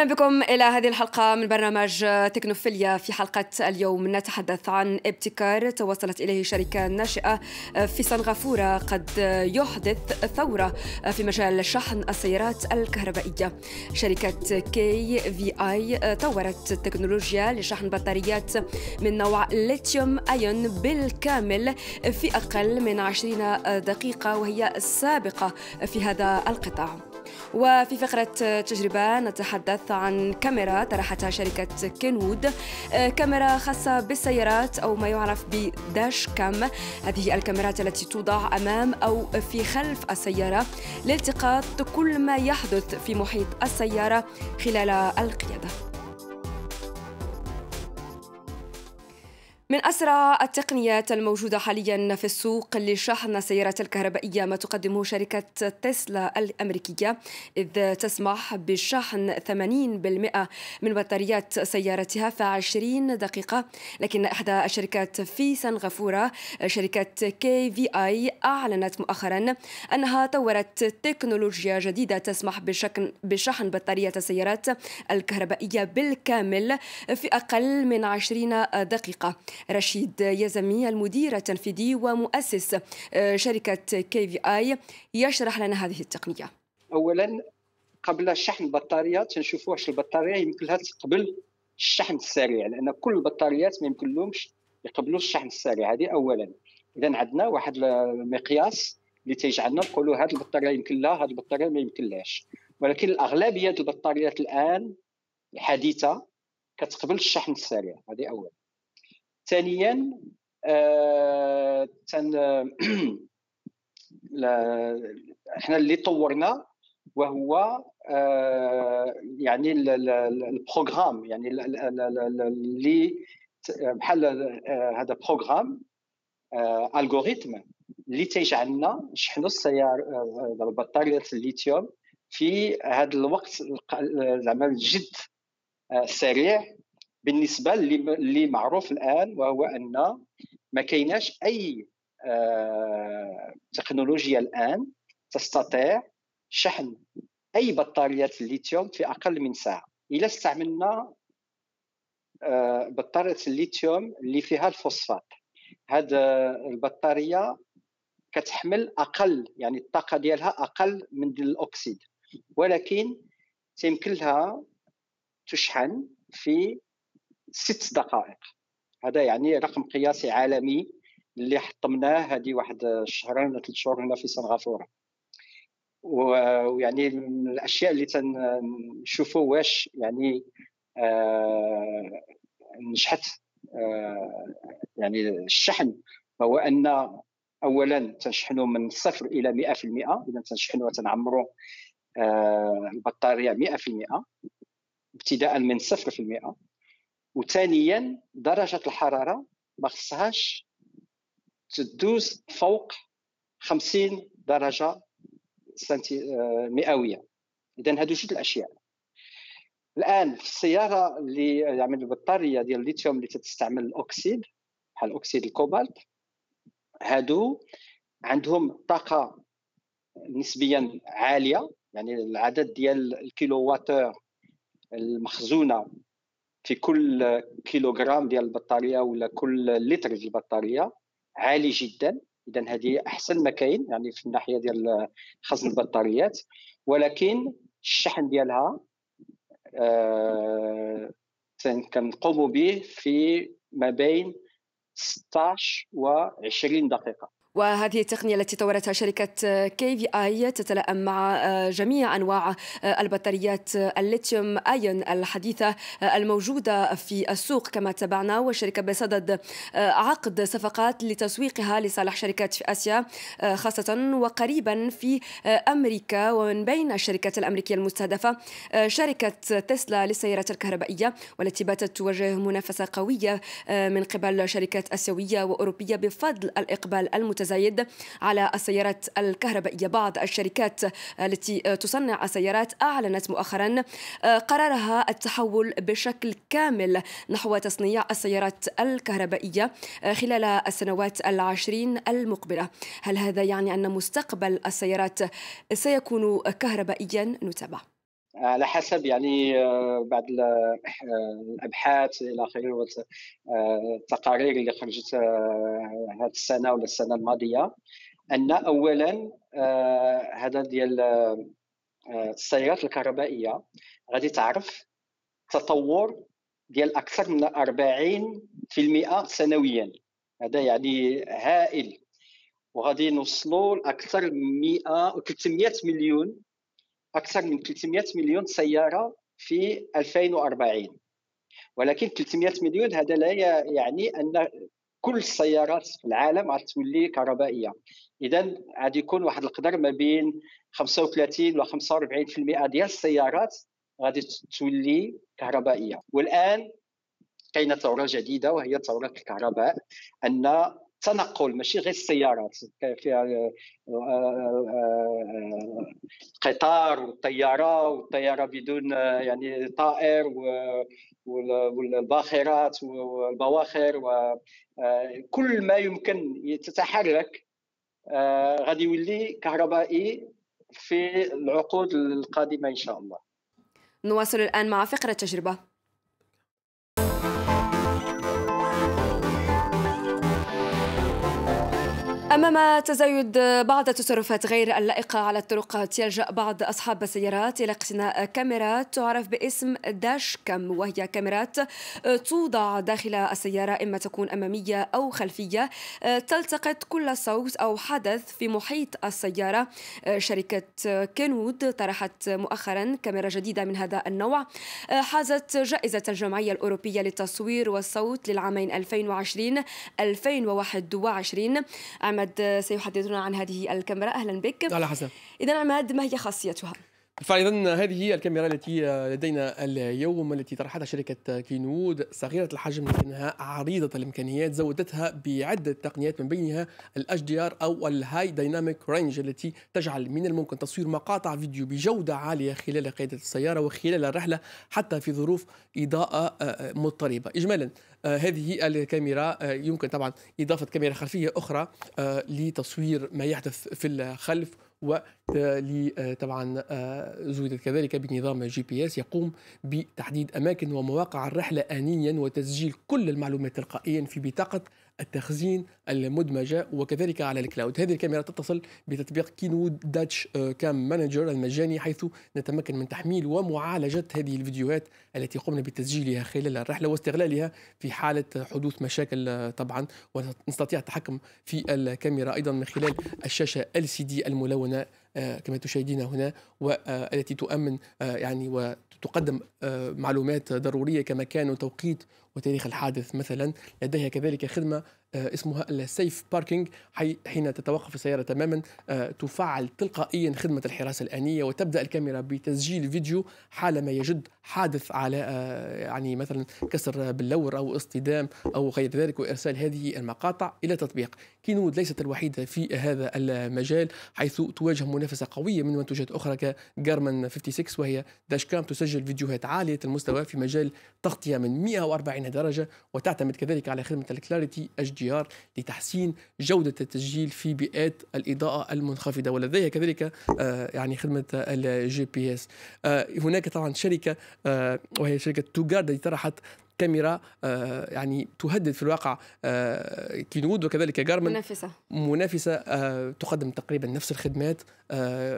أهلا بكم إلى هذه الحلقة من برنامج تكنوفيليا. في حلقة اليوم نتحدث عن ابتكار توصلت إليه شركة ناشئة في سنغافورة قد يحدث ثورة في مجال شحن السيارات الكهربائية. شركة كي في آي طورت تكنولوجيا لشحن بطاريات من نوع ليثيوم أيون بالكامل في أقل من 20 دقيقة وهي السابقة في هذا القطاع. وفي فقرة تجربة نتحدث عن كاميرا طرحتها شركة كينوود. كاميرا خاصة بالسيارات أو ما يعرف بداش كام. هذه الكاميرات التي توضع أمام أو في خلف السيارة لالتقاط كل ما يحدث في محيط السيارة خلال القيادة. من أسرع التقنيات الموجودة حاليا في السوق لشحن السيارات الكهربائية ما تقدمه شركة تسلا الأمريكية إذ تسمح بشحن 80% من بطاريات سيارتها في 20 دقيقة. لكن إحدى الشركات في سنغافورة شركة كي في آي أعلنت مؤخرا أنها طورت تكنولوجيا جديدة تسمح بشكل بشحن بطارية السيارات الكهربائية بالكامل في أقل من 20 دقيقة. رشيد يزمي المدير التنفيذي ومؤسس شركة كي في آي يشرح لنا هذه التقنية. أولا قبل شحن البطاريات نشوفوا واش البطارية يمكن لها تقبل الشحن السريع لأن كل البطاريات ما يمكن لهمش يقبلوا الشحن السريع. هذه أولا. إذا عندنا واحد المقياس اللي تيجعلنا نقولوا هذه البطارية يمكن لها هذه البطارية ما يمكن لهاش ولكن الأغلبية البطاريات الآن الحديثة كتقبل الشحن السريع. هذه أولا. ثانيا آه إحنا اللي طورنا وهو آه يعني ال programme يعني اللي بحال هذا programme آه اللي تيجعلنا نشحنوا السيارة البطاريات الليثيوم في هذا الوقت زعما الجد سريع. بالنسبة اللي معروف الآن وهو أن ما كايناش أي آه تكنولوجيا الآن تستطيع شحن أي بطاريات الليثيوم في أقل من ساعة. إلا استعملنا آه بطارية الليثيوم اللي فيها الفوسفات. هذه البطارية كتحمل أقل يعني الطاقة ديالها أقل من الأكسيد. ولكن تيمكن لها تشحن في ست دقائق. هذا يعني رقم قياسي عالمي اللي حطمناه هذه واحد شهرين ولا ثلاث شهور هنا في سنغافوره ويعني الأشياء اللي تنشوفوا واش يعني آه نجحت آه يعني الشحن. هو أن اولا تنشحنوا من صفر إلى 100% اذا تنشحنوا وتنعمروا آه البطارية 100% ابتداء من 0% وثانيا درجة الحرارة ما خصهاش تدوز فوق 50 درجة سنتي مئوية. اذا هادو جوج الأشياء. الآن في السيارة اللي يعني البطاريه ديال الليثيوم اللي تستعمل الأكسيد بحال أكسيد الكوبالت هادو عندهم طاقة نسبيا عالية يعني العدد ديال الكيلوواتور المخزونة في كل كيلوغرام ديال البطارية ولا كل لتر ديال البطارية عالي جدا. اذا هذه أحسن ما كاين يعني في الناحية ديال خزن البطاريات. ولكن الشحن ديالها آه كنقوموا به في ما بين 16 و 20 دقيقة. وهذه التقنية التي طورتها شركة كي في آي تتلائم مع جميع أنواع البطاريات الليثيوم أيون الحديثة الموجودة في السوق كما تابعنا. والشركة بصدد عقد صفقات لتسويقها لصالح شركات في آسيا خاصة وقريبا في أمريكا. ومن بين الشركات الأمريكية المستهدفة شركة تسلا للسيارات الكهربائية والتي باتت تواجه منافسة قوية من قبل شركات آسيوية وأوروبية بفضل الإقبال المتزايد. المتزايد على السيارات الكهربائية. بعض الشركات التي تصنع السيارات أعلنت مؤخرا قرارها التحول بشكل كامل نحو تصنيع السيارات الكهربائية خلال السنوات العشرين المقبلة. هل هذا يعني أن مستقبل السيارات سيكون كهربائيا؟ نتابع. على حسب يعني بعض الأبحاث إلى آخره التقارير اللي خرجت هذه السنة ولا السنة الماضية أن اولا هذا ديال السيارات الكهربائية غادي تعرف تطور ديال أكثر من 40% سنويا. هذا يعني هائل. وغادي نوصلوا لأكثر من 100 300 مليون أكثر من 300 مليون سيارة في 2040 ولكن 300 مليون هذا لا يعني أن كل السيارات في العالم غتولي كهربائية. اذا غادي يكون واحد القدر ما بين 35 و 45% ديال السيارات غادي تولي كهربائية. والآن كاينة ثورة جديدة وهي ثورة الكهرباء أن التنقل ماشي غير السيارات فيها آه، آه، آه، قطار والطيارة والطيارة بدون يعني طائر والباخرات والبواخر وكل ما يمكن تتحرك غادي يولي كهربائي في العقود القادمة إن شاء الله. نواصل الآن مع فقرة تجربه أمام تزايد بعض التصرفات غير اللائقة على الطرقات يلجأ بعض أصحاب السيارات إلى اقتناء كاميرات تعرف باسم داش كام وهي كاميرات توضع داخل السيارة إما تكون أمامية أو خلفية. تلتقط كل صوت أو حدث في محيط السيارة. شركة كينوود طرحت مؤخرا كاميرا جديدة من هذا النوع. حازت جائزة الجمعية الأوروبية للتصوير والصوت للعامين 2020 2021 عماد عماد سيحدثنا عن هذه الكاميرا. أهلا بك. على حسن إذا عماد ما هي خاصيتها؟ فاذا هذه هي الكاميرا التي لدينا اليوم التي طرحتها شركة Kenwood صغيرة الحجم لكنها عريضة الامكانيات زودتها بعدة تقنيات من بينها ال HDR أو ال high dynamic range التي تجعل من الممكن تصوير مقاطع فيديو بجودة عالية خلال قيادة السيارة وخلال الرحلة حتى في ظروف إضاءة مضطربة. اجمالا آه، هذه الكاميرا آه، يمكن طبعا إضافة كاميرا خلفية أخرى آه، لتصوير ما يحدث في الخلف طبعا زودت كذلك بنظام GPS يقوم بتحديد أماكن ومواقع الرحلة آنيا وتسجيل كل المعلومات تلقائيا في بطاقة التخزين المدمجة وكذلك على ال cloud هذه الكاميرا تتصل بتطبيق Kenwood Dash Cam Manager المجاني حيث نتمكن من تحميل ومعالجة هذه الفيديوهات التي قمنا بتسجيلها خلال الرحلة واستغلالها في حالة حدوث مشاكل آه، طبعا. ونستطيع التحكم في الكاميرا أيضا من خلال الشاشة LCD الملونة. آه، كما تشاهدين هنا والتي تؤمن يعني وتقدم معلومات ضرورية كمكان وتوقيت وتاريخ الحادث مثلا لديها كذلك خدمة آه، اسمها السيف باركينج حين تتوقف السيارة تماما آه، تفعل تلقائيا خدمة الحراسة الآنية وتبدأ الكاميرا بتسجيل فيديو حالما يجد حادث على آه، يعني مثلا كسر بللور أو اصطدام أو غير ذلك وإرسال هذه المقاطع إلى تطبيق. Kenwood ليست الوحيدة في هذا المجال حيث تواجه منافسة قوية من منتجات أخرى ك Garmin 56 وهي dash cam تسجل فيديوهات عالية المستوى في مجال تغطية من 140 درجة وتعتمد كذلك على خدمة ال Clarity HDR لتحسين جودة التسجيل في بيئات الإضاءة المنخفضة ولديها كذلك آه، يعني خدمة ال GPS. هناك طبعا شركة آه، وهي شركة توغارد التي طرحت كاميرا آه، يعني تهدد في الواقع آه، كينود وكذلك جارمن. منافسة. منافسة آه، تقدم تقريبا نفس الخدمات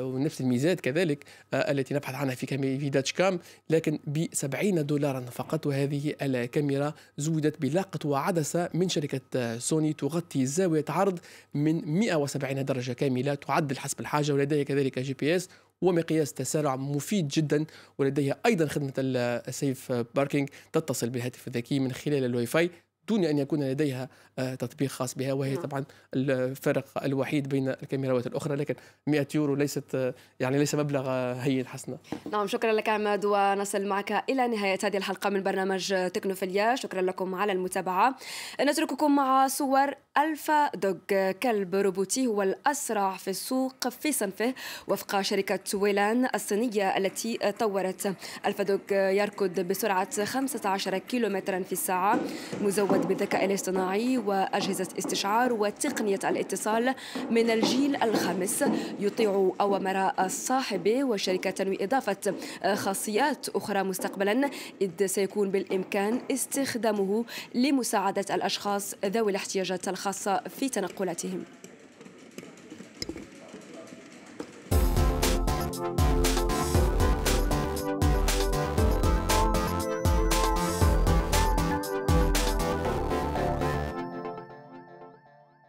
ونفس الميزات كذلك التي نبحث عنها في في dash cam لكن ب 70 دولارا فقط. وهذه الكاميرا زودت بلاقط وعدسة من شركة سوني تغطي زاوية عرض من 170 درجة كاملة تعدل حسب الحاجة ولديها كذلك GPS ومقياس تسارع مفيد جدا ولديها أيضا خدمة ال safe parking تتصل بالهاتف الذكي من خلال الواي فاي دون أن يكون لديها آه، تطبيق خاص بها وهي نعم. طبعا الفرق الوحيد بين الكاميرات الأخرى لكن 100 يورو ليست آه، يعني ليس مبلغ آه، هين حسنا. نعم شكرا لك عماد ونصل معك إلى نهاية هذه الحلقة من برنامج تكنوفيليا. شكرا لكم على المتابعة. نترككم مع صور ألفا دوغ كلب روبوتي هو الأسرع في السوق في صنفه وفق شركة ويلان الصينية التي طورت ألفا دوغ يركض بسرعة 15 كيلومترا في الساعة مزود تتزود بالذكاء الاصطناعي وأجهزة استشعار وتقنية الاتصال من الجيل الخامس يطيع أوامر الصاحب والشركة تنوي إضافة خاصيات أخرى مستقبلا إذ سيكون بالإمكان استخدامه لمساعدة الأشخاص ذوي الاحتياجات الخاصة في تنقلاتهم.